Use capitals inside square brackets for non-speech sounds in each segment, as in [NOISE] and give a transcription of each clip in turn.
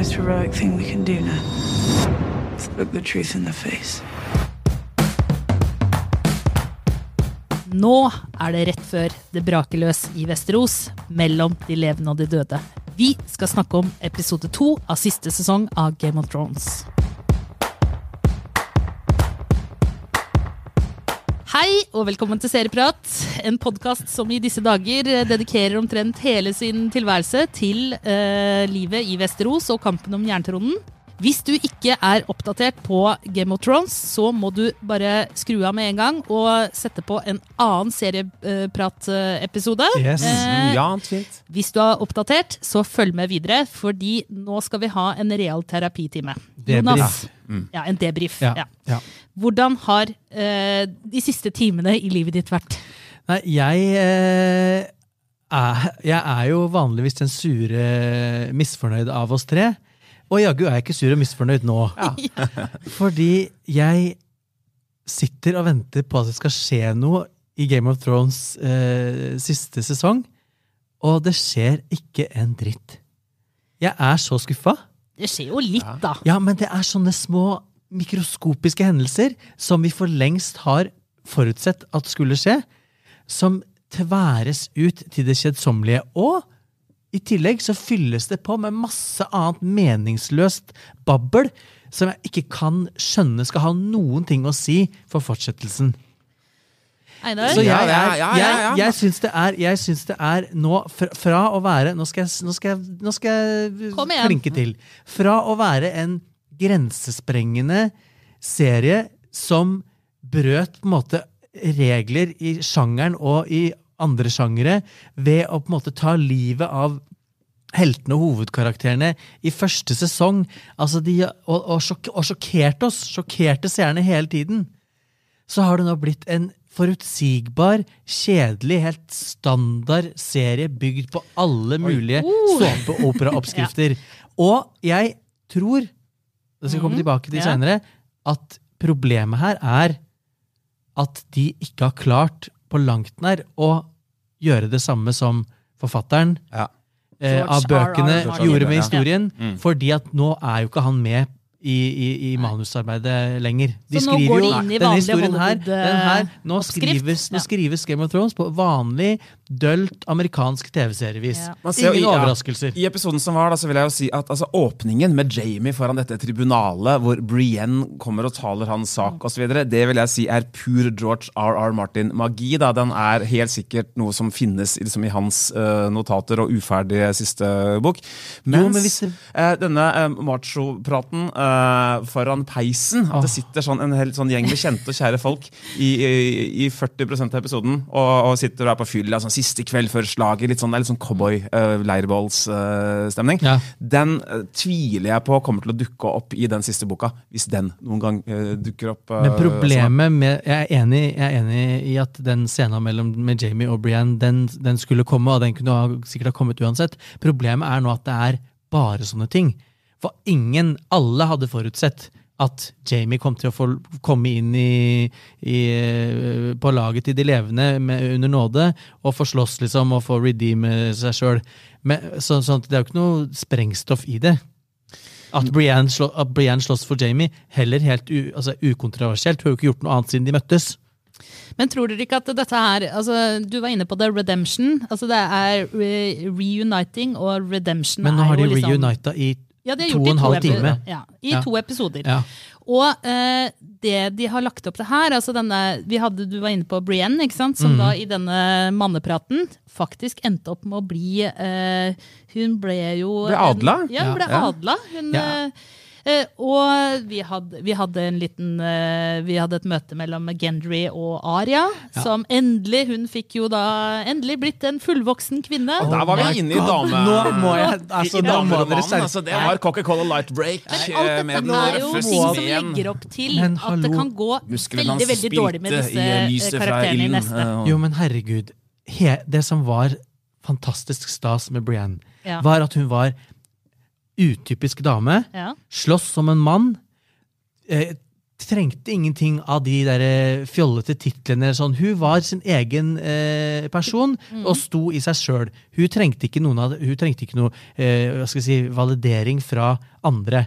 most heroic thing we can do now. Look the truth in the face. Nå er det rett før det braker løs i Vesterås, mellom de levende og de døde. Vi skal snakke om episode to av siste sesong av Game of Thrones. Hei og velkommen til Serieprat, en podkast som i disse dager dedikerer omtrent hele sin tilværelse til eh, livet i Vesterås og kampen om jerntronen. Hvis du ikke er oppdatert på Game of Thrones, så må du bare skru av med en gang og sette på en annen serieprat-episode. Yes. Eh, Ja, fint. hvis du er oppdatert, så følg med videre, fordi nå skal vi ha en real terapitime. Debrief. Jonas, ja, en debrief. Ja. Ja. ja. Hvordan har eh, de siste timene i livet ditt vært? Nei, jeg eh, er, jeg er jo vanligvis den sure, misfornøyde av oss tre. Og jaggu er jeg ikke sur og misfornøyd nå. [LAUGHS] Fordi jeg sitter og venter på at det skal skje noe i Game of Thrones eh, siste sesong, og det skjer ikke en dritt. Jeg er så skuffa. Det skjer jo litt, da. Ja, men det er sånne små mikroskopiske hendelser som vi for lengst har forutsett at skulle skje, som tværes ut til det kjedsommelige. Og i tillegg så fylles det på med masse annet meningsløst babbel som jeg ikke kan skjønne skal ha noen ting å si for fortsettelsen. Einar? Så jeg, Ja, ja, ja, ja, ja. jeg, jeg syns det er, jeg syns det er nå fra, fra å være Nå skal jeg, nå skal jeg, nå skal jeg Kom klinke til. Fra å være en grensesprengende serie som brøt på en måte regler i sjangeren og i andre sjangere ved å på en måte ta livet av heltene og hovedkarakterene i første sesong. Altså de, og, og, sjok, og sjokkerte oss. Sjokkerte seerne hele tiden så har det nå blitt en forutsigbar, kjedelig, helt standard serie bygd på alle mulige såpeoperaoppskrifter. [LAUGHS] Og jeg tror, det skal jeg komme tilbake til seinere, at problemet her er at de ikke har klart på langt nær å gjøre det samme som forfatteren Ja. eh, av bøkene gjorde med Ja. historien. Mm. Fordi at nå er jo ikke han med i, i, i manusarbeidet lenger. De Så nå skriver går de jo inn i denne vanlig historien her, Hollywood, den her eh, nå, skrives, nå Ja. skrives Game of Thrones på vanlig, dølt amerikansk TV-serievis. Ja. Ingen jo overraskelser. I episoden som var, da, så vil jeg jo si at altså, åpningen med Jamie foran dette tribunalet, hvor Brienne kommer og taler hans sak osv., det vil jeg si er pur George R.R. Martin-magi. da. Den er helt sikkert noe som finnes i- liksom, i hans uh, notater og uferdige siste bok. Mens Jo, men hvis eh, denne uh, macho-praten eh, foran peisen, at det sitter sånn, en hel sånn gjeng med kjente og kjære folk i, i, i 40% av episoden og, og sitter der på fylla, sånn siste kveld før slaget, litt sånn, det er litt sånn cowboy-leirbålsstemning. Ja. Den eh, tviler jeg på kommer til å dukke opp i den siste boka, hvis den noen gang eh, dukker opp. eh, Men problemet med Jeg er enig, jeg er enig i at den scenen mellom med Jamie og Brienne den, den skulle komme, og den kunne ha, sikkert ha kommet uansett. Problemet er nå at det er bare sånne ting. For ingen, alle hadde forutsett at Jamie kom til å få komme inn i, i, eh, på laget til de levende med, under nåde og få slåss liksom, og få redeeme seg sjøl. Så, sånn det er jo ikke noe sprengstoff i det. At Brienne, slå, at Brienne slåss for Jamie, heller helt u, altså, ukontroversielt. Hun har jo ikke gjort noe annet siden de møttes. Men tror dere ikke at dette her altså, Du var inne på det, redemption. Altså, det er re reuniting og redemption. Men nå har de liksom, reunita i ja, de har gjort to og en halv time. Ja, I Ja. to episoder. Ja. Og eh, det de har lagt opp til her altså denne, vi hadde, Du var inne på Brienne, ikke sant? som som da i denne mannepraten faktisk endte opp med å bli eh, Hun ble jo Ble adla? En, ja, hun ble adla. Hun, Ja. eh, og vi hadde, vi hadde en liten eh, Vi hadde et møte mellom Gendry og Aria, som endelig Hun fikk jo da endelig blitt en fullvoksen kvinne. Og der var vi inne i dame... Nå må jeg altså, i nå må dere altså, Det var Coca-Cola Light Break Men eh, alt dette den er jo ting som legger opp til Men at det kan gå veldig veldig dårlig med disse eh, karakterene i neste. eh, og- Jo, men herregud. He, det som var fantastisk stas med Brienne, Ja. var at hun var utypisk dame. Ja. Slåss som en mann. Eh, trengte ingenting av de der eh, fjollete titlene. Sånn. Hun var sin egen eh, person og sto i seg sjøl. Hun trengte ikke, noen av, hun trengte ikke noe eh, si, validering fra andre.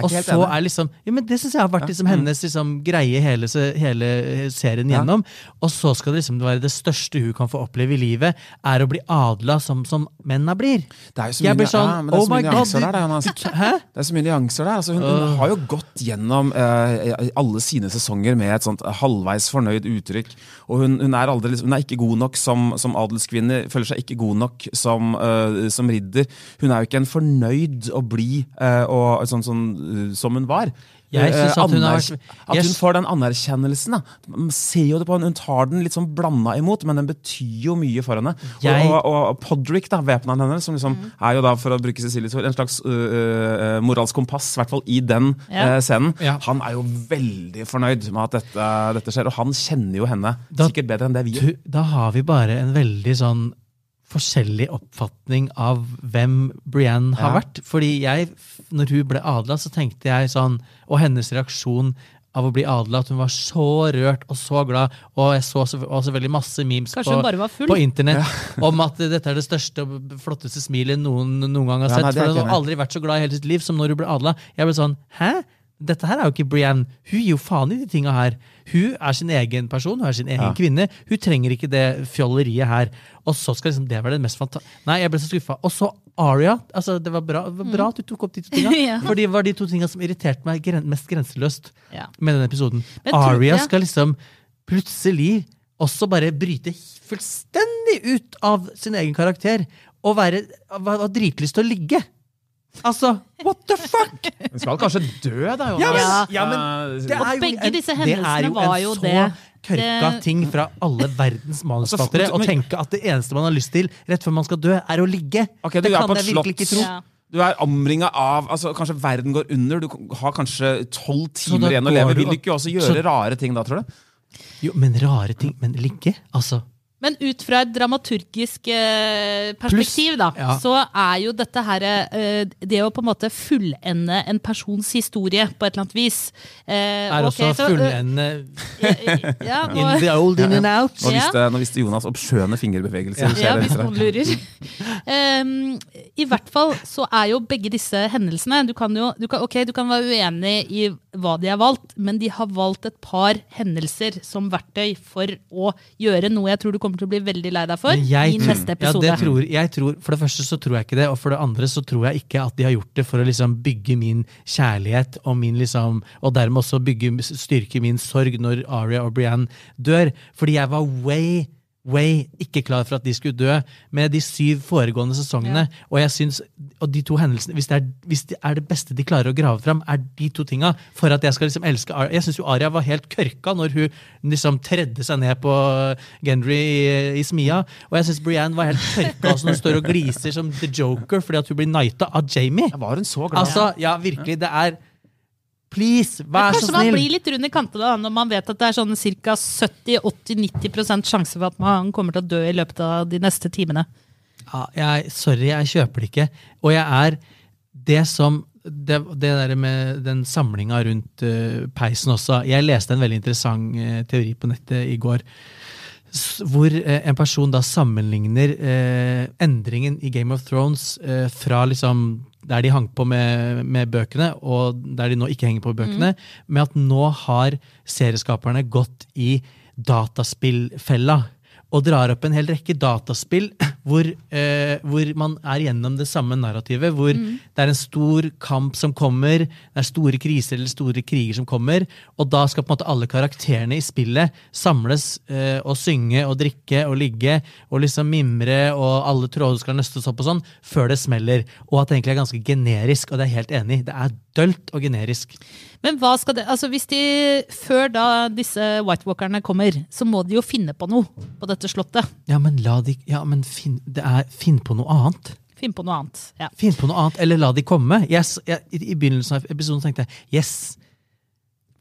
Og så enig. er liksom, ja, men Det syns jeg har vært liksom, hennes liksom, greie hele, hele serien Ja. gjennom. Og så skal det liksom være det største hun kan få oppleve i livet, er å bli adla som, som menna blir. Det er jo så mye, sånn, ja, oh så mye nyanser der. Det er så mye nyanser der. Altså, hun, hun har jo gått gjennom uh, alle sine sesonger med et sånt halvveis fornøyd uttrykk. Og hun, hun, er aldri, liksom- hun er ikke god nok som, som adelskvinne, føler seg ikke god nok som, uh, som ridder. Hun er jo ikke en fornøyd å bli uh, og, sånn, sånn, eh, som hun var. Jeg synes Eh, at hun har vært- At hun får den anerkjennelsen. Da. Man ser jo det på henne, Hun tar den litt sånn blanda imot, men den betyr jo mye for henne. Jeg- Og, og, og Podrick, da, væpneren hennes, som liksom er jo da, for å bruke Cecilies ord, en slags uh, moralsk kompass, i hvert fall i den Ja. uh, scenen. Ja. Han er jo veldig fornøyd med at dette, dette skjer, og han kjenner jo henne Da- sikkert bedre enn det vi gjør. Da har vi bare en veldig sånn forskjellig oppfatning av hvem Brienne har Ja. vært. Fordi jeg, når hun ble adla, så tenkte jeg sånn Og hennes reaksjon av å bli adla, at hun var så rørt og så glad. Og jeg så også veldig masse memes på, på internett [LAUGHS] om at dette er det største og flotteste smilet noen noen gang har Ja, sett. nei, er for hun har aldri vært så glad i hele sitt liv som når hun ble adla. Jeg ble sånn Hæ? Dette her er jo ikke Brienne. Hun gir jo faen i de tinga her. Hun er sin egen person, hun er sin egen Ja. kvinne. Hun trenger ikke det fjolleriet her. Og så skal liksom det være det mest fantastiske Nei, jeg ble så skuffa. Og så Aria. Altså, det var bra, det var bra at du tok opp de to tinga. [LAUGHS] Ja. For det var de to tinga som irriterte meg gren mest grenseløst Ja. med den episoden. Men Aria ja. skal liksom plutselig også bare bryte fullstendig ut av sin egen karakter og være, ha ha dritlyst til å ligge. Altså, what the fuck?! Hun skal kanskje dø, da, Jonas. Ja, men, Ja. men det er jo begge det er jo en jo så det. kørka Det- ting fra alle verdens manusforfattere Altså, å tenke at det eneste man har lyst til rett før man skal dø, er å ligge. Okay, du det kan jeg virkelig ikke tro. Ja. Du er omringa av altså Kanskje verden går under. Du har kanskje tolv timer igjen å leve. Vil du ikke også gjøre så- rare ting da, tror du? Jo, men rare ting. Men ligge? Altså. Men ut fra et dramaturgisk eh, perspektiv, da, ja. så er jo dette her eh, Det å på en måte fullende en persons historie på et eller annet vis eh, Er okay, også så, eh, fullende [LAUGHS] ja, ja, [LAUGHS] in the old in and out. Nå visste, nå visste Jonas oppskjønne fingerbevegelser. ja, hvis noen lurer. um, [LAUGHS] I hvert fall så er jo begge disse hendelsene Du kan jo du kan, ok, du kan være uenig i hva de har valgt, men de har valgt et par hendelser som verktøy for å gjøre noe jeg tror du kommer til å bli veldig lei deg for jeg i tror- neste episode. Ja, tror, jeg tror, for det første så tror jeg ikke det, og for det andre så tror jeg ikke at de har gjort det for å liksom bygge min kjærlighet og, min liksom, og dermed også bygge, styrke min sorg når Aria og Brienne dør. Fordi jeg var way way ikke klar for at de skulle dø med de syv foregående sesongene. Og jeg synes, og de to hendelsene, hvis det, er, hvis det er det beste de klarer å grave fram, er de to tinga for at jeg skal liksom elske Aria. Jeg syns jo Aria var helt kørka når hun liksom tredde seg ned på Gendry i, i smia. Og jeg syns Brienne var helt kørka også når hun står og gliser som The Joker fordi at hun blir knighta av Jamie. Var hun så glad? Altså, ja, virkelig, det er Please, vær så snill! Kanskje man blir litt rund i kantene når man vet at det er sånn ca. 70-80-90% sjanse for at man kommer til å dø i løpet av de neste timene. Ja, jeg, sorry, jeg kjøper det ikke. Og jeg er det som det, det der med den samlinga rundt uh, peisen også. Jeg leste en veldig interessant uh, teori på nettet i går. Hvor uh, en person da sammenligner endringen i Game of Thrones fra liksom der de hang på med, med bøkene, og der de nå ikke henger på bøkene, med at nå har serieskaperne gått i dataspillfella og drar opp en hel rekke dataspill [LAUGHS] hvor, eh, hvor man er gjennom det samme narrativet. Hvor det er en stor kamp som kommer, det er store kriser eller store kriger som kommer. Og da skal på en måte alle karakterene i spillet samles eh, og synge og drikke og ligge og liksom mimre, og alle tråder skal nøstes opp og sånn, før det smeller. Og at det egentlig er ganske generisk, og det er jeg helt enig i. Det er dølt og generisk. Men hva skal det, altså hvis de, før da disse White Walkerne kommer, så må de jo finne på noe på dette slottet. Ja, men la de Ja, men finn, det er, finn på noe annet. Finn på noe annet. Ja. Finn på noe annet, eller la de komme. Yes, jeg, i, begynnelsen av episoden tenkte jeg yes,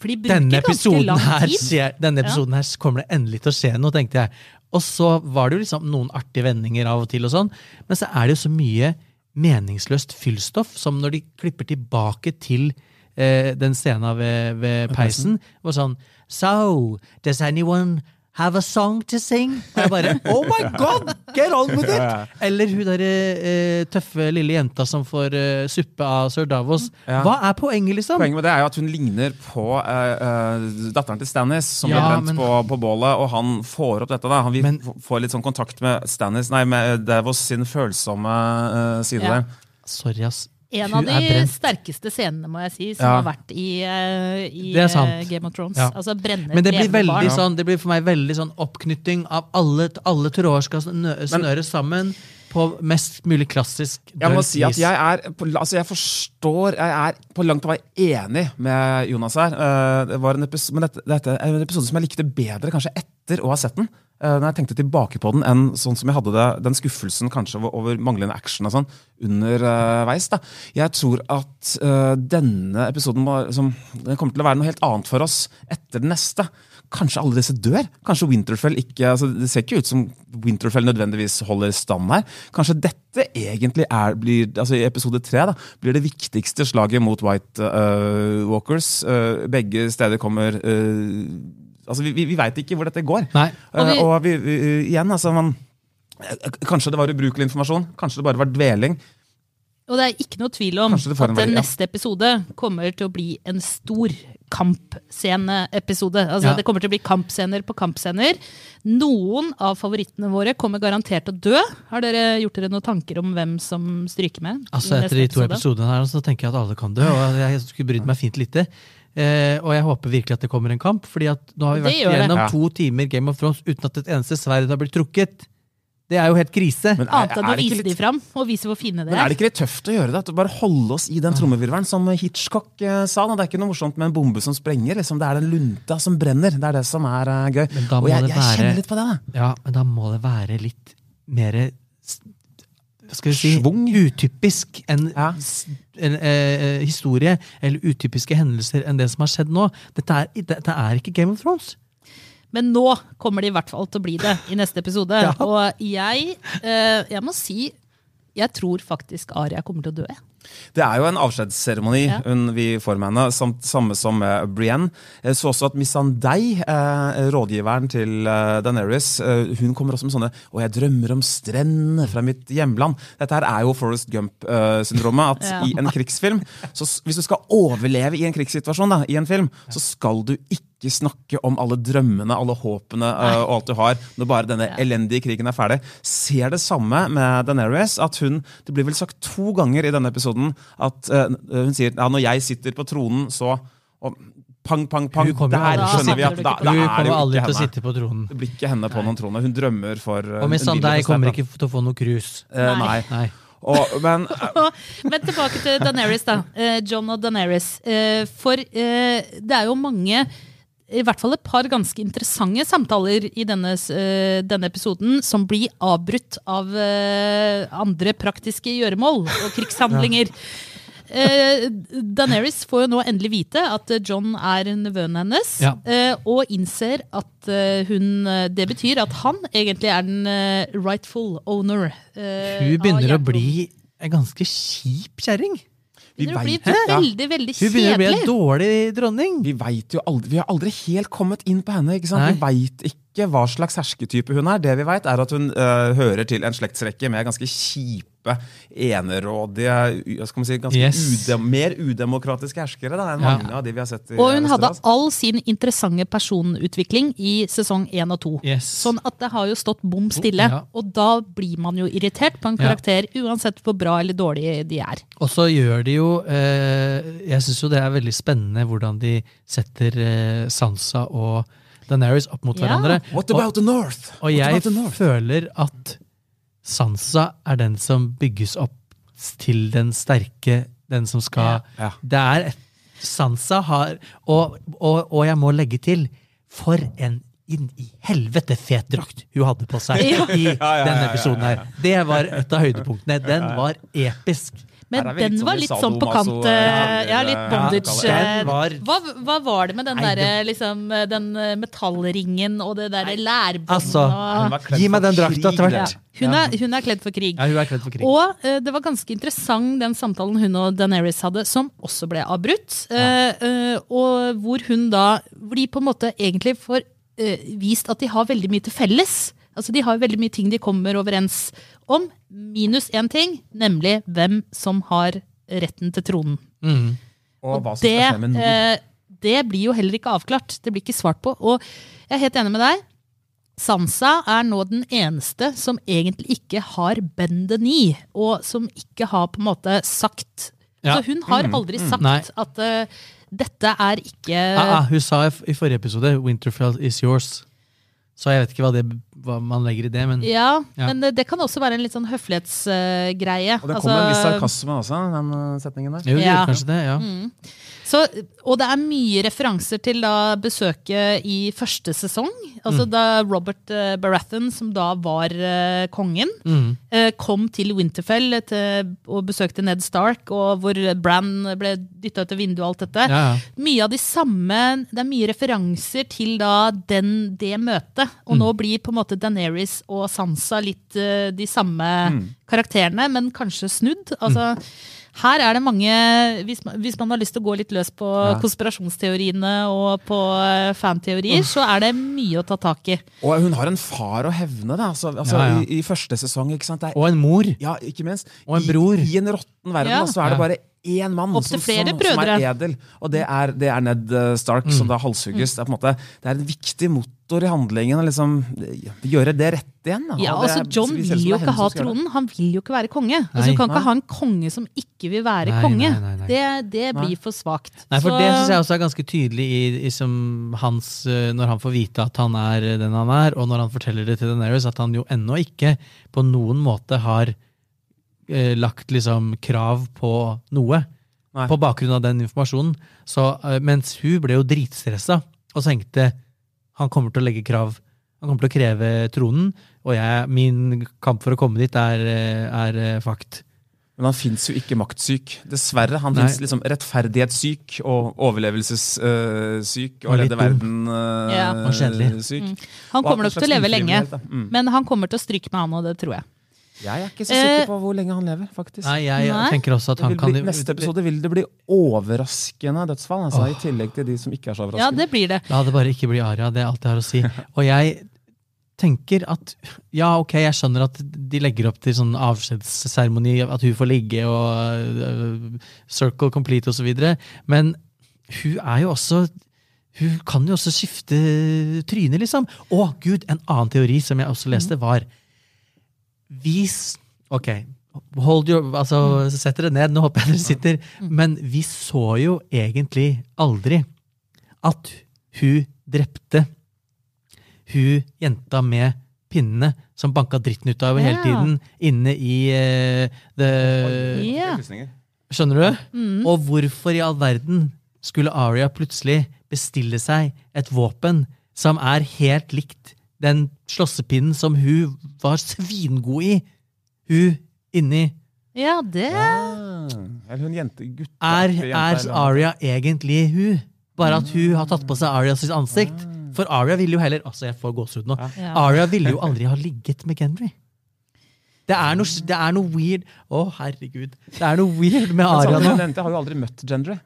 For de bruker denne episoden, lang her, skjer, denne episoden her kommer det endelig til å skje noe, tenkte jeg. Og så var det jo liksom noen artige vendinger av og til, og sånn, men så er det jo så mye meningsløst fyllstoff som når de klipper tilbake til eh, den scenen ved, ved peisen. var sånn So, does anyone have a song to sing? Og jeg bare [LAUGHS] Oh my god! Get on with it! Eller hun derre eh, tøffe lille jenta som får eh, suppe av sir Davos. Ja. Hva er poenget, liksom? Poenget med det er jo at hun ligner på eh, eh, datteren til Stannis, som Ja, ble brent men- på, på bålet. Og han får opp dette. da Han vil Men- f- får litt sånn kontakt med Stannis Nei, med Davos sin følsomme eh, side Ja. der. Sorry, ass. En av de sterkeste scenene må jeg si, som Ja. har vært i, eh, i eh, Game of Thrones. Ja. Altså brenne Men det blir, veldig sånn, det blir for meg veldig sånn oppknytting av alle, alle tråder skal snøres sammen på mest mulig klassisk Jeg må si at jeg er på, altså jeg forstår Jeg er på langt på vei enig med Jonas her. Eh, Det var en episode, men dette, dette er en episode som jeg likte bedre kanskje etter å ha sett den. eh, Når jeg tenkte tilbake på den, enn sånn som jeg hadde det, den skuffelsen kanskje over, over manglende action og sånn underveis. da. Jeg tror at eh, denne episoden var, som, den kommer til å være noe helt annet for oss etter den neste. Kanskje alle disse dør? Kanskje Winterfell ikke altså Det ser ikke ut som Winterfell nødvendigvis holder stand her. Kanskje dette egentlig er, blir, altså i episode tre da, blir det viktigste slaget mot White uh, Walkers. Uh, begge steder kommer uh, altså Vi, vi, vi veit ikke hvor dette går. Nei. Og vi- og vi, igjen, altså man, Kanskje det var ubrukelig informasjon. Kanskje det bare var dveling. Og det er ikke noe tvil om at en den ja. neste episode kommer til å bli en stor kampsceneepisode. Altså, Ja. Det kommer til å bli kampscener på kampscener. Noen av favorittene våre kommer garantert til å dø. Har dere gjort dere noen tanker om hvem som stryker med? Altså Etter de to episode? episodene her, så tenker jeg at alle kan dø. Og jeg skulle brydd meg fint lite. Eh, og jeg håper virkelig at det kommer en kamp, Fordi at nå har vi vært gjennom det. to timer Game of Thrones uten at et eneste sverd har blitt trukket. Det er jo helt krise. Men er, Annet enn er å det ikke vise litt- de fram, og vise hvor fine det dere er er. det ikke litt tøft å gjøre det? At bare holde oss i den trommevirvelen som Hitchcock eh, sa? Da. Det er ikke noe morsomt med en bombe som sprenger. Liksom. Det er den lunta som brenner. Det er det som er eh, gøy. Og jeg, jeg være- kjenner litt på det. da. Ja, men da må det være litt mer skal vi si, Svung. utypisk en, Ja. en eh, historie, eller utypiske hendelser enn det som har skjedd nå. Dette er, dette er ikke Game of Thrones. Men nå kommer det i hvert fall til å bli det i neste episode. [LAUGHS] Ja. Og jeg, eh, jeg må si jeg tror faktisk Aria kommer til å dø. Det er jo en avskjedsseremoni Ja. hun- vi får med henne, samt, samme som med Brienne. Jeg så også at Missandei, eh, rådgiveren til eh, Daenerys, eh, hun kommer også med sånne 'Og jeg drømmer om strendene fra mitt hjemland'. Dette her er jo Forest Gump-syndromet. At [LAUGHS] Ja. i en krigsfilm så Hvis du skal overleve i en krigssituasjon da, i en film, så skal du ikke snakke om alle drømmene, alle håpene uh, og alt du har, når bare denne Ja. elendige krigen er ferdig. Ser det samme med Daenerys. at hun, Det blir vel sagt to ganger i denne episoden at uh, hun sier ja, når jeg sitter på tronen, så og pang, pang, pang. Hun Der aldri- skjønner vi at Da da, Hun er kommer aldri til å sitte på tronen. Det blir ikke henne på noen trone. Hun drømmer for eh, Og med Sandei kommer ikke til å få noe krus. Nei. nei. Nei. Og, men [LAUGHS] Men tilbake til Daenerys, da. John og Daenerys. For det er jo mange i hvert fall et par ganske interessante samtaler i denne, eh, denne episoden som blir avbrutt av eh, andre praktiske gjøremål og krigshandlinger. [LAUGHS] Eh, Daenerys får jo nå endelig vite at John er nevøen hennes, Ja. eh, og innser at eh, hun eh, Det betyr at han egentlig er den rightful owner. Hun begynner å bli en ganske kjip kjerring. Vi Begynner å bli vet, ja, veldig, veldig Hun begynner å bli en dårlig dronning. vi vet jo aldri, vi har aldri helt kommet inn på henne. ikke sant? Nei. Vi veit ikke hva slags hersketype hun er. Det vi veit, er at hun eh, hører til en slektsrekke med ganske kjipe, enerådige, skal man si, ganske Yes. udem, mer udemokratiske herskere da, enn Ja. mange av de vi har sett. i Og hun hadde all sin interessante personutvikling i sesong én og to. Yes. Sånn at det har jo stått bom stille. Ja. Og da blir man jo irritert på en Ja. karakter, uansett hvor bra eller dårlig de er. Og så gjør de jo eh, Jeg syns jo det er veldig spennende hvordan de setter eh, Sansa og Daenerys opp mot Ja. hverandre. What about the North? Og jeg the North? føler at Sansa er den som bygges opp til den sterke, den som skal Ja. Det er et- Sansa har og, og, og jeg må legge til For en inn i helvete fet drakt hun hadde på seg Ja. i ja, ja, denne ja, episoden her. Det var et av høydepunktene. Den var episk. Men litt den sånn var litt sånn på kant eh, Ja, litt bondage. ja, eh, var- hva, hva var det med den derre liksom Den eh, metallringen og det derre lærbåndet Altså, og Gi meg den drakta etter hvert. hun, er, hun er kledd for krig. Ja, hun er kledd for krig. Og uh, det var ganske interessant den samtalen hun og Daenerys hadde, som også ble avbrutt. Uh, uh, og hvor hun da Hvor de på en måte egentlig får vist at de har veldig mye til felles. Altså De har veldig mye ting de kommer overens om, minus én ting, nemlig hvem som har retten til tronen. Mm. Og hva som Det, skal skje med nord. eh, det blir jo heller ikke avklart. Det blir ikke svart på. Og jeg er helt enig med deg. Sansa er nå den eneste som egentlig ikke har bend the og som ikke har på en måte sagt Ja. Så hun har aldri sagt mm. at uh, dette er ikke Ah, ah, hun sa i, i forrige episode 'Winterfell is yours'. Så jeg vet ikke hva, det, hva man legger i det, men Ja, Ja. men det, det kan også være en litt sånn høflighetsgreie. Og det kommer en viss sarkasme også, den eh, setningen der. jo, det Ja. gjør kanskje det. ja. Så, og det er mye referanser til da besøket i første sesong. Altså Da Robert eh, Baratheon, som da var uh, kongen, Mm. kom til Winterfell til, og besøkte Ned Stark, og hvor Bran ble dytta ut av vinduet og alt dette. Ja, ja. Mye av de samme Det er mye referanser til da den, det møtet. Og nå blir på en måte Daenerys og Sansa litt eh, de samme karakterene, men kanskje snudd. Altså, her er det mange hvis man, hvis man har lyst til å gå litt løs på Ja. konspirasjonsteoriene og på eh, fanteorier, så er det mye å ta tak i. Og hun har en far å hevne, da. Altså, altså, Ja, ja. I, I første sesong, ikke sant. Det er, Og en mor. ja, ikke minst. Og en bror. I, i en råtten verden Ja. da, så er det bare én mann som, flere som, som er edel. Og det er, det er Ned Stark, Stark, som da halshugges. Det, er på en måte, det er en viktig motor i handlingen å liksom eh, gjøre det rett igjen. Da. Ja, det altså John vi vil jo ikke ha tronen. Han vil jo ikke være konge. Altså, du kan ikke Nei. ha en konge som ikke vil være Nei, konge. nei, nei, nei. Det, det blir for svakt. Nei, for Så- Det synes jeg også er ganske tydelig i, i som hans, eh, når han får vite at han er eh, den han er, og når han forteller det til Daenerys, at han jo ennå ikke på noen måte har eh, lagt liksom krav på noe. Nei. På bakgrunn av den informasjonen. Så, eh, mens hun ble jo dritstressa og tenkte han kommer til å legge krav. Han kommer til å kreve tronen, og jeg, min kamp for å komme dit er, eh, er eh, fakt. Men han fins jo ikke maktsyk. Dessverre. Han fins liksom rettferdighetssyk og overlevelsessyk og redde dum. Ja. Kjedelig. Han kommer nok til å leve lenge. Mm. Men han kommer til å stryke med han, og det tror jeg. Jeg er ikke så sikker på hvor lenge han lever, faktisk. Nei, jeg Nei. tenker også at han bli, kan neste episode vil det bli overraskende dødsfall. Altså, I tillegg til de som ikke er så overraskende. Ja, det blir det. La det bare ikke bli Aria, det er alt jeg har å si. Og jeg tenker at ja, ok, jeg skjønner at de legger opp til sånn avskjedsseremoni, at hun får ligge og uh, circle complete videre, men hun er jo også hun kan jo også skifte tryne, liksom. Å, gud, en annen teori som jeg også leste, var Vis Ok, hold your, altså, sett dere ned, nå håper jeg dere sitter. Men vi så jo egentlig aldri at hun drepte hun jenta med pinnene som banka dritten ut av henne hele tiden inne i uh, the, yeah. Skjønner du? Og hvorfor i all verden skulle Aria plutselig bestille seg et våpen som er helt likt den slåssepinnen som hun var svingod i? Hun inni Ja, det Ah, eller hun jente, gutt, Er, er Aria egentlig hun? Bare at hun har tatt på seg Arias ansikt? For Aria ville jo heller Altså, jeg får gåsehud nå. Ja. Aria ville jo aldri ha ligget med Gendry. Det er noe, det er noe weird Å, herregud. Det er noe weird med Aria nå. Men samtidig har jo aldri møtt Gendry.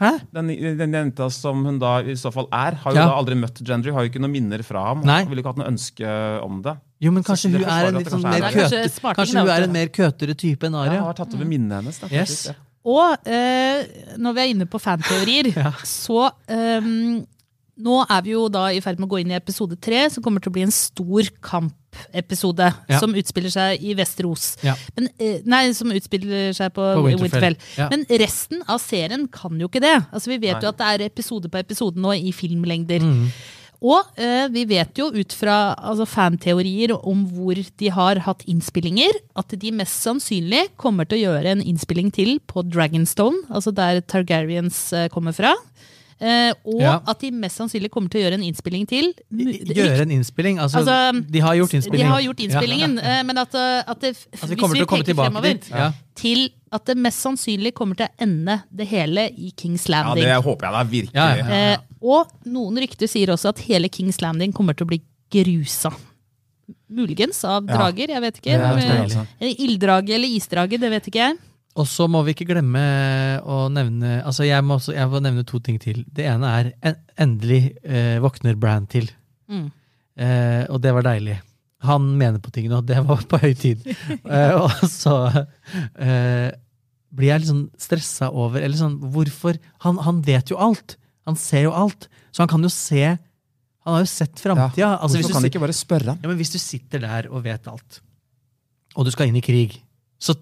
Hæ? Den, den jenta som hun da i så fall er, har jo Ja. da aldri møtt Gendry. Har jo ikke noen minner fra ham. Nei. Vel ikke hatt noe ønske om det. Jo, men kanskje hun er en litt sånn kanskje mer er køter, kanskje Kanskje hun er en mer køtere type enn Aria. Ja, har tatt over minnet hennes. Da, Yes. faktisk, ja. Og eh, når vi er inne på fanteorier, [LAUGHS] så eh, Nå er vi jo da i ferd med å gå inn i episode tre, som kommer til å bli en stor kampepisode. Ja. Som utspiller seg i Vesterås. Ja. Men, eh, nei, som utspiller seg på, På Winterfell. Winterfell. Ja. Men resten av serien kan jo ikke det. Altså Vi vet Nei. jo at det er episode på episode nå i filmlengder. Mm. Og eh, vi vet jo ut fra altså, fanteorier om hvor de har hatt innspillinger, at de mest sannsynlig kommer til å gjøre en innspilling til på Dragonstone, altså der Targaryens eh, kommer fra. Eh, og Ja. at de mest sannsynlig kommer til å gjøre en innspilling til. Gjøre en innspilling? Altså, Altså, de har gjort innspilling. De har gjort Ja. innspillingen, eh, men at, eh, at det altså, vi hvis kommer til å komme peker fremover, dit. Ja. Til at det mest sannsynlig kommer til å ende det hele i Kings Landing. Ja, det håper jeg da virkelig. Ja, ja. Eh, og noen rykter sier også at hele Kings Landing kommer til å bli grusa. Muligens av Ja. drager, jeg vet ikke. Er altså. Ilddrage eller isdrage, det vet ikke jeg. Og så må vi ikke glemme å nevne Altså jeg må, også, jeg må nevne to ting til. Det ene er en, endelig eh, våkner Brand til. Mm. Eh, og det var deilig. Han mener på ting nå. Det var på høy tid. [LAUGHS] eh, og så eh, blir jeg litt sånn stressa over Eller sånn, hvorfor? Han, han vet jo alt. Han ser jo alt. Så han kan jo se Han har jo sett framtida. Ja, altså, Hvorfor kan de ikke bare spørre ja, men hvis du sitter der og vet alt, og du skal inn i krig, så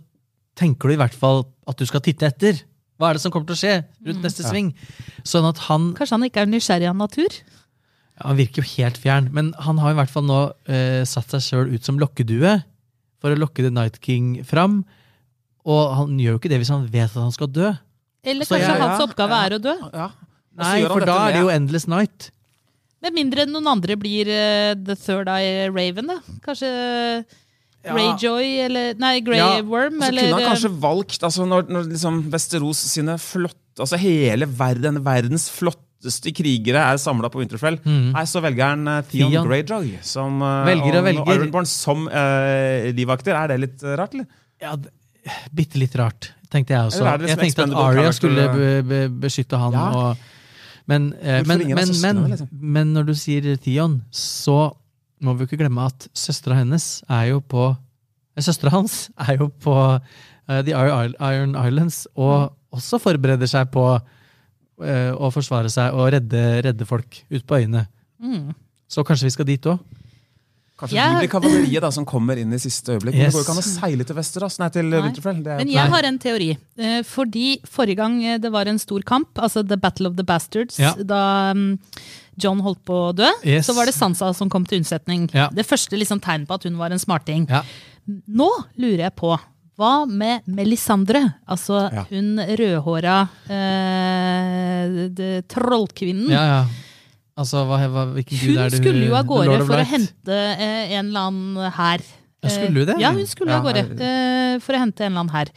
tenker du i hvert fall at du skal titte etter. Hva er det som kommer til å skje rundt neste Ja. sving? Sånn at han, Kanskje han ikke er nysgjerrig av natur? ja, han virker jo helt fjern, men han har i hvert fall nå eh, satt seg sjøl ut som lokkedue for å lokke The Night King fram. Og han gjør jo ikke det hvis han vet at han skal dø. Eller Så kanskje jeg- hans oppgave ja. er å dø? Ja. Nei, for da er det jo Endless Night. Med mindre noen andre blir uh, The Third Eye Raven, da. Kanskje Greyjoy eller Nei, Grey Ja, Worm, Så kunne han eh, kanskje valgt altså når, når liksom Westeros sine flotte altså hele verden, verdens flotteste krigere er samla på Winterfell, Nei, så velger han eh, Theon, Theon. Greyjoy som uh, Velger og velger. Ironborn som uh, livvakter. Er det litt eh, rart, eller? Ja, Bitte litt rart, tenkte jeg også. Det Jeg tenkte at Aria skulle be, be, beskytte han. Ja. Og, men, eh, men, men, liksom? men når du sier Theon, så må vi ikke glemme at søstera hennes er jo på eh, Søstera hans er jo på uh, The Iron Islands og også forbereder seg på uh, å forsvare seg og redde, redde folk ut på øyene. mm. Så kanskje vi skal dit òg? Kanskje Jeg- det blir kavaleriet da, som kommer inn i siste øyeblikk. Men det går ikke an å seile til Westerås, nei, til Nei. Winterfell. Det er Men jeg har en teori. Fordi forrige gang det var en stor kamp, altså The Battle of the Bastards, Ja. da mm, John holdt på å dø, Yes. så var det Sansa som kom til unnsetning. Ja. Det første liksom tegnet på at hun var en smarting. Ja. Nå lurer jeg på, hva med Melisandre? Altså Ja. hun rødhåra eh, trollkvinnen. ja, ja. Altså, hva, hva, hvilken gud er det? hun skulle jo av gårde for å hente eh, en eller annen her. Ja, skulle hun det? Ja, hun skulle av gårde eh, for å hente en eller annen her.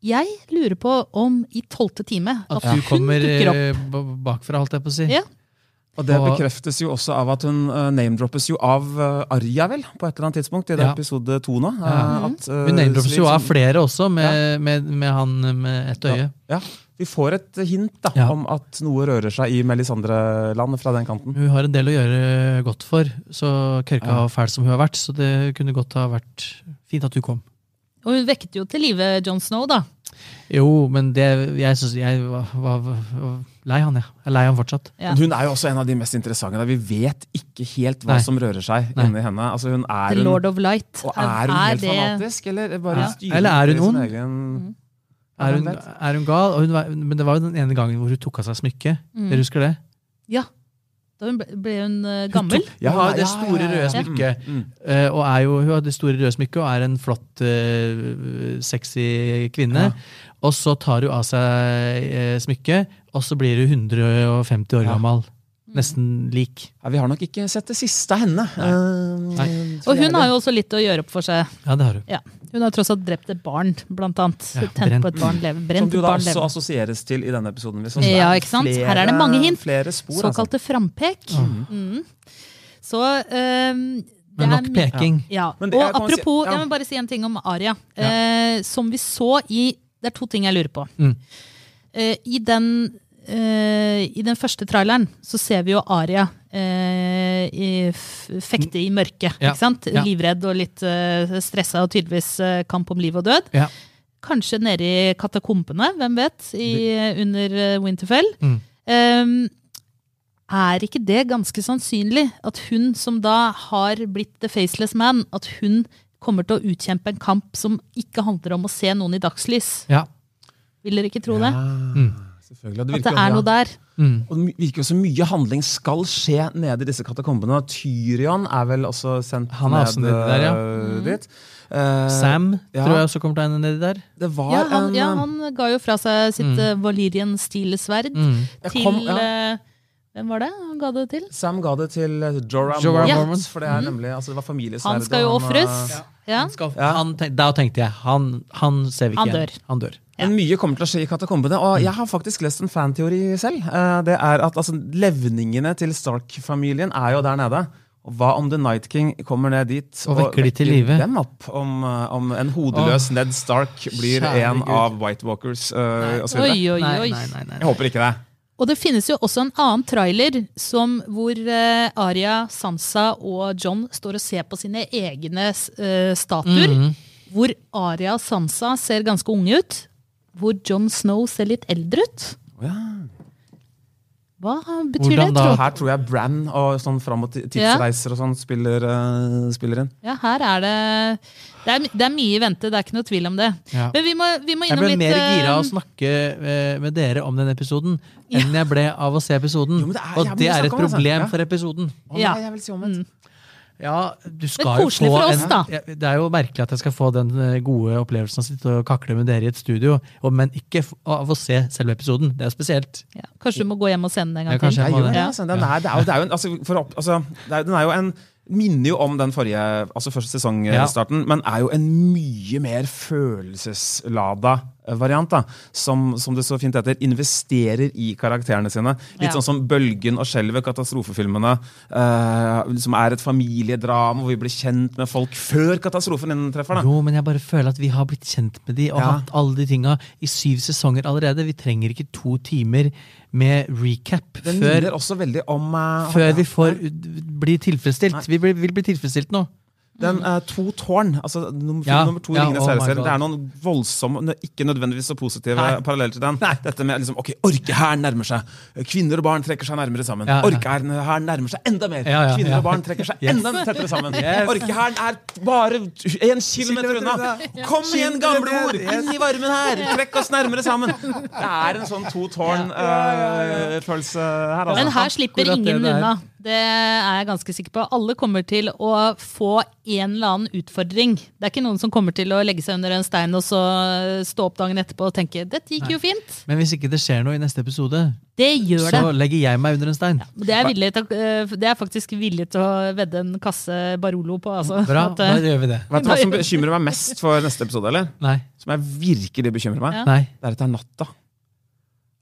Jeg lurer på om i tolvte time At at hun kommer dukker opp. eh, bakfra, holdt jeg på å si. Ja. Og det bekreftes jo også av at hun uh, name-droppes jo av uh, Arja, vel? På et eller annet tidspunkt i det Ja. episode to nå. Ja. Uh, at, uh, Hun name-droppes jo av flere også, med, med, med han med ett øye. Ja, Vi får et hint da, Ja. om at noe rører seg i Melisandre-land fra den kanten. Hun har en del å gjøre godt for, så kørka Ja. og fæl som hun har vært. Så det kunne godt ha vært fint at hun kom. Og hun vekket jo til live Jon Snow, da. Jo, men det, jeg synes jeg var, var, var lei han, jeg. Jeg er lei han fortsatt. Ja. Hun er jo også en av de mest interessante. Da. Vi vet ikke helt hva Nei. som rører seg Nei. inni henne. Altså, hun er The hun, Lord of Light. og er hun helt det- fanatisk, eller bare Ja. styrer Eller er hun ond? Egen... Mm. Er hun, er hun gal? Og hun var, men det var jo den ene gangen hvor hun tok av seg smykket. Mm. Dere husker det? Ja. Da hun ble, ble hun gammel. Hun. Ja, Hun har det store røde smykket. Mm. eh, Og er jo, hun har det store røde smykket og er en flott, uh, sexy kvinne. Ja. Og så tar hun av seg eh, smykket, og så blir hun 150 år Ja. gammel. Nesten lik. Ja, vi har nok ikke sett det siste av henne. Nei. Nei. Og hun har jo også litt å gjøre opp for seg. Ja, det har hun. Ja. Hun har tross alt drept et barn, blant annet. Ja, Tent brent. på et barn leve. Brent Som du da barn også leve. assosieres til i denne episoden. Liksom. Ja, ikke sant? Her er det mange hint. Flere spor. altså. Såkalte frampek. Mm. Så ehm, Men nok peking. Ja. Men det Og kan si- apropos, ja. jeg må bare si en ting om Aria. Eh, som vi så i Det er to ting jeg lurer på. Mm. Uh, I den uh, I den første traileren så ser vi jo Aria uh, i, fekte i mørket. Ja. Ikke sant? Ja. Livredd og litt uh, stressa og tydeligvis eh, kamp om liv og død. Ja. Kanskje nede i katakompene, hvem vet, i, under eh, Winterfell. Mm. Um, er ikke det ganske sannsynlig at hun som da har blitt the faceless man, at hun kommer til å utkjempe en kamp som ikke handler om å se noen i dagslys? Ja. Vil dere ikke tro det? Ja, selvfølgelig. Det At det er noe der? Mm. Og det virker jo så mye handling skal skje nede i disse katakombene. Tyrion er vel også sendt Han er også nedi der, ja. dit. dit. Uh, Sam ja. tror jeg også kommer til å ende nedi der. Det var Ja han, en ja, øh, han ga jo fra seg sitt Mm. uh, Valyrian stil-sverd Mm. Til kom- ja. Eh, Hvem var det han ga det til? Sam ga det til eh, Jorah Mormons Mormont, Mormont. for det er nemlig altså, det var familiesverdet. Han skal jo og ofres. eh, Ja. Ja. da tenkte jeg han, han ser vi ikke Han igjen. dør. Han dør. Men mye kommer til å skje i katakombene. Og jeg har faktisk lest en fanteori selv. Eh, Det er at altså, Levningene til Stark-familien er jo der nede. Og Hva om The Night King kommer ned dit Og vekker de til live? dem opp? Om, eh, om en hodeløs Ned Stark blir Kjære en Gud. av White Walkers uh, osv. Oi, oi, Nei, oi. nei, nei, nei. Jeg håper ikke det. Og det finnes jo også en annen trailer som, hvor uh, Arya, Sansa og John står og ser på sine egne uh, statuer. Mhm. Hvor Arya og Sansa ser ganske unge ut. Hvor John Snow ser litt eldre ut. Ja. Hva betyr Hvordan det? Tror? Her tror jeg Bran og sånn fram og tidsreiser og sånn spiller, uh, spiller inn. Ja, her er det det er, det er mye i vente, det er ikke noe tvil om det. Ja. Men vi må, vi må Jeg ble litt mer eh, gira av å snakke eh, med dere om den episoden enn jeg ble av å se episoden. Jo, det er- og det er et problem altså. problem Ja. for episoden. Å, nei, jeg vil si omvendt. Ja, du skal jo få oss, en, Det er jo merkelig at jeg skal få den eh, gode opplevelsen av å sitte og kakle med dere i et studio, og, men ikke av å se selve episoden. Det er spesielt. ja, Kanskje du må gå hjem og sende den en gang Ja, til. gjør det. det, altså. Den er, det er jo, det er jo en, altså, for opp, altså, det er, den er jo en Minner jo om den forrige, altså første sesongstarten, men er jo en mye mer følelseslada variant. da, Som, som det så fint heter, investerer i karakterene sine. Litt Ja. sånn som Bølgen og Skjelvet, katastrofefilmene. uh, som er et familiedrama hvor vi blir kjent med folk før katastrofen inntreffer. da. Jo, men jeg bare føler at vi har blitt kjent med de og Ja. hatt alle de tinga i syv sesonger allerede. Vi trenger ikke to timer med recap Den før, også veldig om uh, før vi får blir bli tilfredsstilt. Vi vil bli tilfredsstilt nå. Den uh, To tårn, altså nummer, Ja, nummer to i ja, Ringenes oh. Det er noen voldsomme, ikke nødvendigvis så positive Nei. paralleller til den. Dette med liksom, ok, Orkehæren nærmer seg. Kvinner og barn trekker seg nærmere sammen. Ja, ja. Orkehæren nærmer seg enda mer. Ja, ja, Kvinner og barn trekker seg Yes. enda tettere sammen. Yes. Orkehæren er bare en kilometer unna. Kom igjen, gamle ord, Inn i varmen her! Trekk oss nærmere sammen! Det er en sånn to tårn-følelse her. Altså. Men her slipper ingen unna. Det er jeg ganske sikker på. Alle kommer til å få en eller annen utfordring. Det er ikke noen som kommer til å legge seg under en stein og så stå opp dagen etterpå og tenke 'dette gikk jo fint'. Men hvis ikke det skjer noe i neste episode, Det gjør det. så legger jeg meg under en stein. Det er, villig til, eh, det er faktisk villig til å vedde en kasse Barolo på. Altså. Bra, At, da eh, gjør vi det. Vet du hva som bekymrer meg mest for neste episode? eller? Nei. Som jeg virkelig bekymrer meg? Ja. Nei. Det er at det er natta.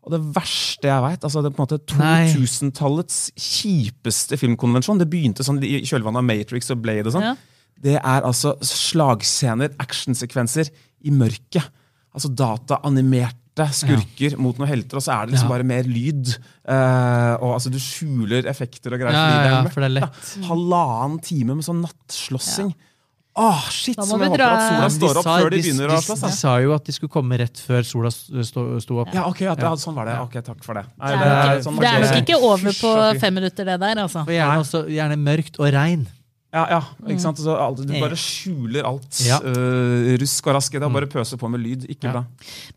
Og det verste jeg veit, altså det er på en måte 2000-tallets kjipeste filmkonvensjon. Det begynte sånn i kjølvannet av Matrix og Blade og sånn. Ja. Det er altså slagscener, actionsekvenser, i mørket. Altså dataanimerte skurker mot noen helter, og så er det liksom Ja. bare mer lyd. Uh, og altså Du skjuler effekter og greier. Ja, ja, for det er lett. Halvannen time med sånn nattslåssing. Åh, shit! Som jeg håper at sola står opp sa- før de de- begynner de, å slåss. De de sa jo at de skulle komme rett før sola sto, sto opp. Ja, ok, ja, ja, sånn var det. Ok, Takk for det. Nei, Det det er, er nok, sånn det er nok ikke over på fem minutter, det der. altså. Og gjerne, også, gjerne mørkt og regn. Ja, ja, ikke sant? Så alt, du bare skjuler alt Ja. uh, rusk og rask i det, og bare pøser på med lyd. Ikke Ja. bra.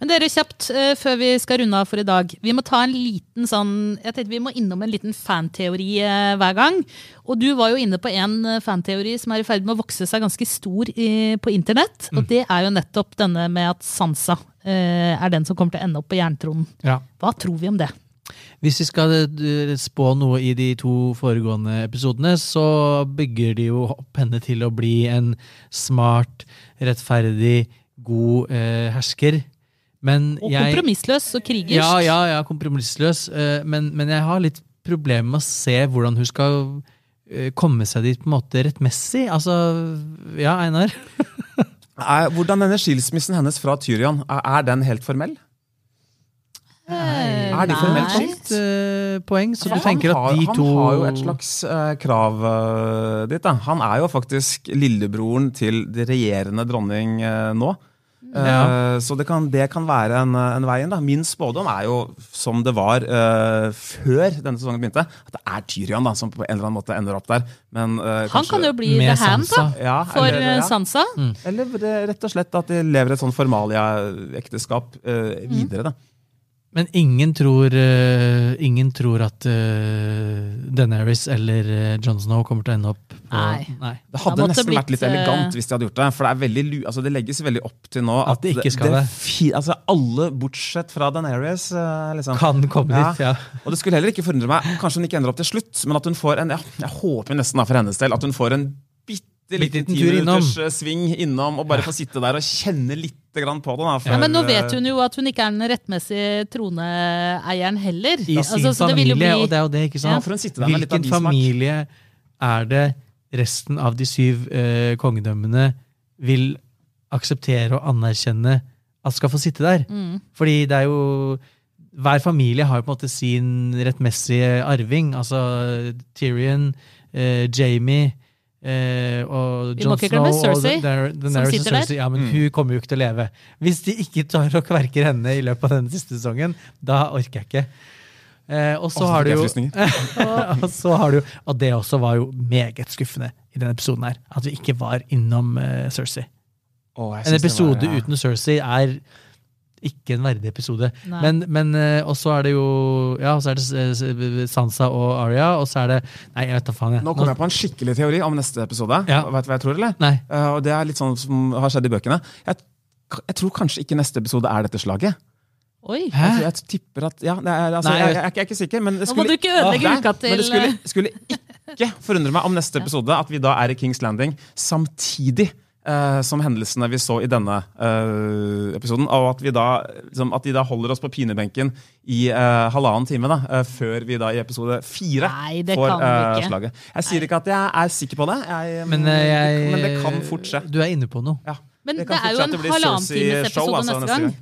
Men dere, kjapt uh, før vi skal runde av for i dag. Vi må ta en liten sånn, jeg tenkte vi må innom en liten fanteori uh, hver gang. Og du var jo inne på en fanteori som er i ferd med å vokse seg ganske stor i, på internett. Og det er jo nettopp denne med at Sansa eh, er den som kommer til å ende opp på jerntronen. Ja. Hva tror vi om det? Hvis vi skal eh, spå noe i de to foregående episodene, så bygger de jo opp henne til å bli en smart, rettferdig, god eh, hersker. Men Og jeg kompromissløs og krigersk. Ja, ja, ja, kompromissløs. eh, Men, men jeg har litt problemer med å se hvordan hun skal eh, komme seg dit på en måte rettmessig. Altså, ja, Einar? [LAUGHS] Er, hvordan denne skilsmissen hennes fra Tyrion, er, er den helt formell? Er de formelt skilt? Eh, poeng. Så For du tenker han at de har, to Han har jo et slags uh, krav uh, ditt. Da. Han er jo faktisk lillebroren til det regjerende dronning nå. Eh, Ja. Så det kan, det kan være en, en vei inn. Min spådom er jo som det var uh, før denne sesongen begynte, at det er Tyrion da, som på en eller annen måte ender opp der. Men, uh, Han kan jo bli med the hand da, ja, for eller, ja. Sansa. Eller rett og slett at de lever et sånn formalia-ekteskap uh, videre. da. Men ingen tror, uh, ingen tror at uh, Deneris eller uh, Jon Snow kommer til å ende opp på Nei. nei. Det hadde nesten blitt, vært litt eh, elegant hvis de hadde gjort det. For det, er veldig, altså det legges veldig opp til nå At det ikke skal det. fi, altså Alle bortsett fra Daenerys uh, liksom. Kan komme Ja. dit, ja. Og det skulle heller ikke forundre meg, kanskje hun ikke ender opp til slutt, men at hun får en ja, Jeg håper nesten da for hennes del at hun får en liten Liten tur innom. eh, sving innom og bare få sitte der og kjenne litt på det. Da, Ja, men nå vet hun jo at hun ikke er den rettmessige troneeieren heller. I sin Altså, så det familie, bli- og det er jo det, ikke sant? av Hvilken familie er det resten av de syv uh, kongedømmene vil akseptere og anerkjenne at skal få sitte der? Mm. Fordi det er jo Hver familie har jo på en måte sin rettmessige arving. Altså Tyrion, eh, Jamie eh, og Jon Snow Cersei, og The, Daenerys og. Cersei. Ja, men Mm. hun kommer jo ikke til å leve. Hvis de ikke tar og kverker henne i løpet av denne siste sesongen, da orker jeg ikke. Eh, og så har du jo [LAUGHS] og så har du, og det også var jo meget skuffende i denne episoden her. At vi ikke var innom uh, Cersei. Oh, En episode var- ja. uten Cersei er ikke en verdig episode. Nei. Men, men eh, Og så er det jo Ja, så er det S- S- Sansa og Arya, og så er det Nei, jeg vet da faen. Jeg. Nå kommer jeg på en skikkelig teori om neste episode. Ja. Vet du hva jeg tror, eller? Nei. Uh, og det er litt sånn som har skjedd i bøkene. Jeg, jeg tror kanskje ikke neste episode er dette slaget. Oi. Hæ? Jeg, jeg tipper at ja, det er, altså, Nei, jeg, jeg- jeg, er ikke- jeg er ikke sikker, men det Nå må du ikke ødelegge uka Men det skulle, skulle ikke forundre meg om neste episode at vi da er i Kings Landing samtidig eh, som hendelsene vi så i denne uh, episoden. Og at, vi da, liksom, at de da holder oss på pinebenken i uh, halvannen time da, før vi da i episode fire Nei, det får slaget. Jeg sier ikke at jeg er sikker på det, jeg, Men, jeg, men det kan fort skje. Du er inne på noe. Ja. Men det, det er jo en halvannen times episode altså, neste gang. gang.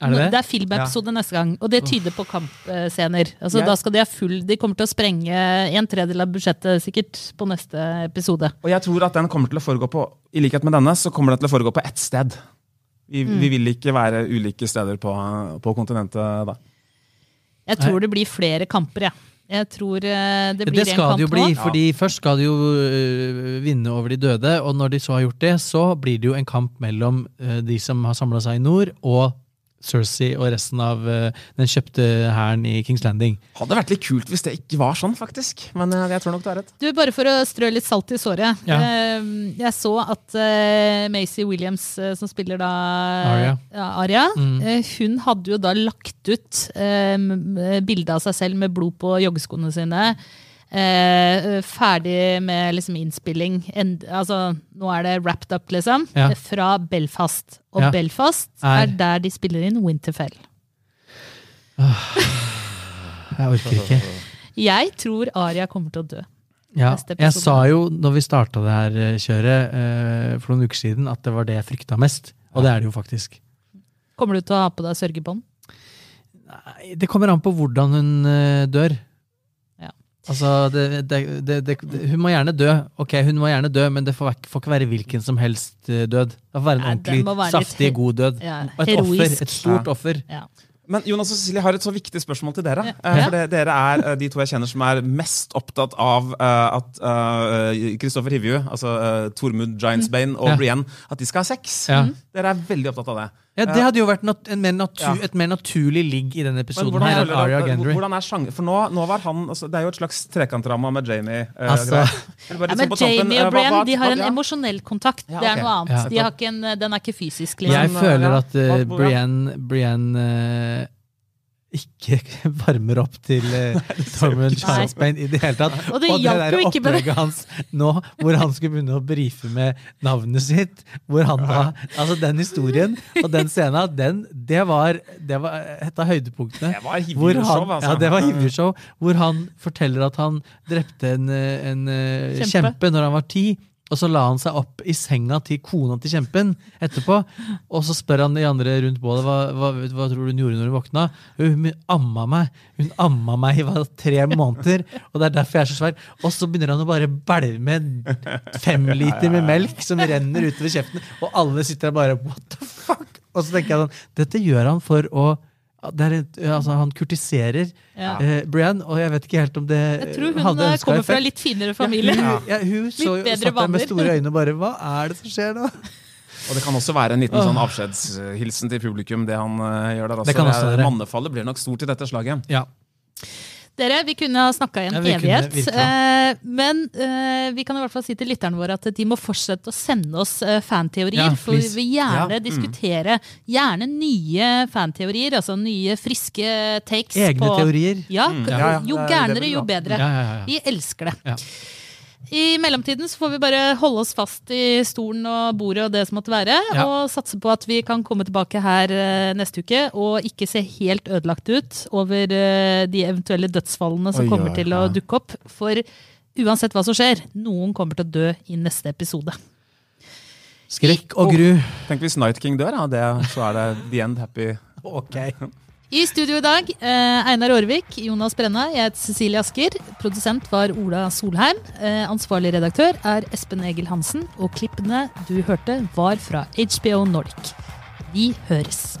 Er det det? Er filmepisode neste gang, og det tyder på kampscener. Altså, Jeg- Da skal de ha full De kommer til å sprenge en tredjedel av budsjettet sikkert på neste episode. Og jeg tror at den kommer til å foregå på I likhet med denne, så kommer den til å foregå på ett sted. Vi, Mm. vi vil ikke være ulike steder på, på kontinentet da. Jeg tror det blir flere kamper, jeg. Jeg tror eh, det blir Det en kamp det jo bli, nå. fordi først skal de jo øh, vinne over de døde, og når de så har gjort det, så blir det jo en kamp mellom øh, de som har samla seg i nord, og Cersei og resten av øh, den kjøpte hæren i Kings Landing. Hadde vært litt kult hvis det ikke var sånn, faktisk. Men eh, jeg tror nok du har rett. Du, Bare for å strø litt salt i såret. Ja. Eh, Jeg så at Macy Williams, eh, som spiller da Arya. Ja, Arya Mm. eh, hun hadde jo da lagt ut eh, bilde av seg selv med blod på joggeskoene sine. Eh, ferdig med liksom innspilling. End, altså, nå er det wrapped up, liksom. Ja. eh, Fra Belfast. Og Ja. Belfast Er- er der de spiller inn Winterfell. Jeg orker ikke. Jeg tror Aria kommer til å dø. Ja, jeg sa jo når vi starta det her øh, kjøret øh, for noen uker siden, at det var det jeg frykta mest. Og det er det jo faktisk. Kommer du til å ha på deg sørgebånd? Nei, Det kommer an på hvordan hun dør. Ja. Altså, det, det, det, Hun må gjerne dø, ok, hun må gjerne dø, men det får, ikke- får ikke være hvilken som helst øh, død. Det får være en Nei, ordentlig, være saftig, god død. Ja, Og et offer. Et stort offer. Ja. Men Jonas og Cecilie har et så viktig spørsmål til dere. Ja. Eh, For det, Dere er eh, de to jeg kjenner som er mest opptatt av eh, at eh, Kristoffer Hivju, altså uh, Tormund Giantsbane og Ja. Brienne, at de skal ha sex. Ja. Dere er veldig opptatt av det. Ja, Det hadde jo vært nat en mer natur, Ja. et mer naturlig ligg i denne Men episoden. hvordan, her, føler at Arya dere- Gendry. hvordan er sjanger... For nå, nå var han altså, Det er jo et slags trekantdrama med Jamie. Uh, Altså- greier. Eller bare Ja, men Jamie eh, og Brian de har en emosjonell kontakt. Ja, Det er noe annet. Ja. De har ikke en, den er ikke fysisk. Liksom. Jeg føler at uh, Brienne, Brienne eh, ikke [LAUGHS] varmer opp til uh, Tormund Giantsbane i det hele tatt. Og det der med det. opplegget hans nå, hvor han skulle begynne å brife med navnet sitt hvor han da, altså Den historien og den scenen, den, det var, det var et av høydepunktene. Det var Hvor hivju-show, altså. ja, det var Hivju-show, hvor han forteller at han drepte en, eh, en eh, Kjempe. kjempe når han var ti. Og så la han seg opp i senga til kona til kjempen etterpå. Og så spør han de andre rundt bålet hva, hva, hva tror du hun gjorde når hun våkna. Hun amma meg Hun amma meg i tre måneder, og det er derfor jeg er så svær. Og så begynner han å bare bælme fem [LAUGHS] liter med melk som renner utover kjeften, og alle sitter der bare What the fuck? Og så tenker jeg sånn Dette gjør han for å et, altså, Han kurtiserer Ja. eh, Brian, og jeg vet ikke helt om det Jeg tror hun eh, kommer fra effekt. litt finere familie. Ja, hun, ja, hun så, satt der med store øyne og bare Hva er det som skjer nå? Og det kan også være en liten sånn avskjedshilsen til publikum, det han uh, gjør der Altså, Det kan også være. Mannefallet blir nok stort i dette slaget. Ja. Dere, vi kunne ha snakka i en Ja, evighet. eh, men eh, vi kan i hvert fall si til lytterne våre at de må fortsette å sende oss eh, fanteorier. Ja, for vi vil gjerne Ja, mm. diskutere gjerne nye fanteorier. Altså nye, friske takes Egne på teorier. Ja, Mm. Ja, ja, Jo er- gærnere, jo bedre. Ja, ja, ja. Vi elsker det. I mellomtiden så får vi bare holde oss fast i stolen og bordet og det som måtte være, Ja. og satse på at vi kan komme tilbake her eh, neste uke og ikke se helt ødelagt ut over eh, de eventuelle dødsfallene som Oi, kommer til å dukke opp. For uansett hva som skjer, noen kommer til å dø i neste episode. Skrekk og gru. Tenk hvis Night King dør, ja, det, så er det the end happy. [LAUGHS] Ok. I studio i dag, eh, Einar Aarvik, Jonas Brenna, jeg heter Cecilie Asker. Produsent var Ola Solheim. Eh, ansvarlig redaktør er Espen Egil Hansen. Og klippene du hørte, var fra HBO Nordic. Vi høres.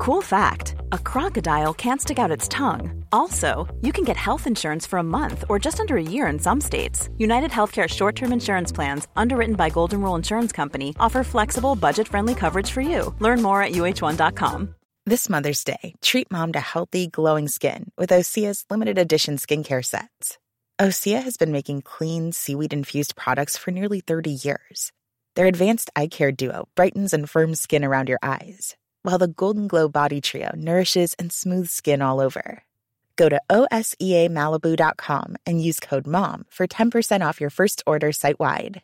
Cool fact a crocodile can't stick out its tongue. Also, you can get health insurance for a month or just under a year in some states. United Healthcare short term insurance plans, underwritten by Golden Rule Insurance Company, offer flexible, budget friendly coverage for you. Learn more at uh1.com. This Mother's Day, treat mom to healthy, glowing skin with Osea's limited edition skincare sets. Osea has been making clean, seaweed infused products for nearly 30 years. Their advanced eye care duo brightens and firms skin around your eyes, while the Golden Glow Body Trio nourishes and smooths skin all over. Go to OSEAMalibu.com and use code MOM for 10% off your first order site wide.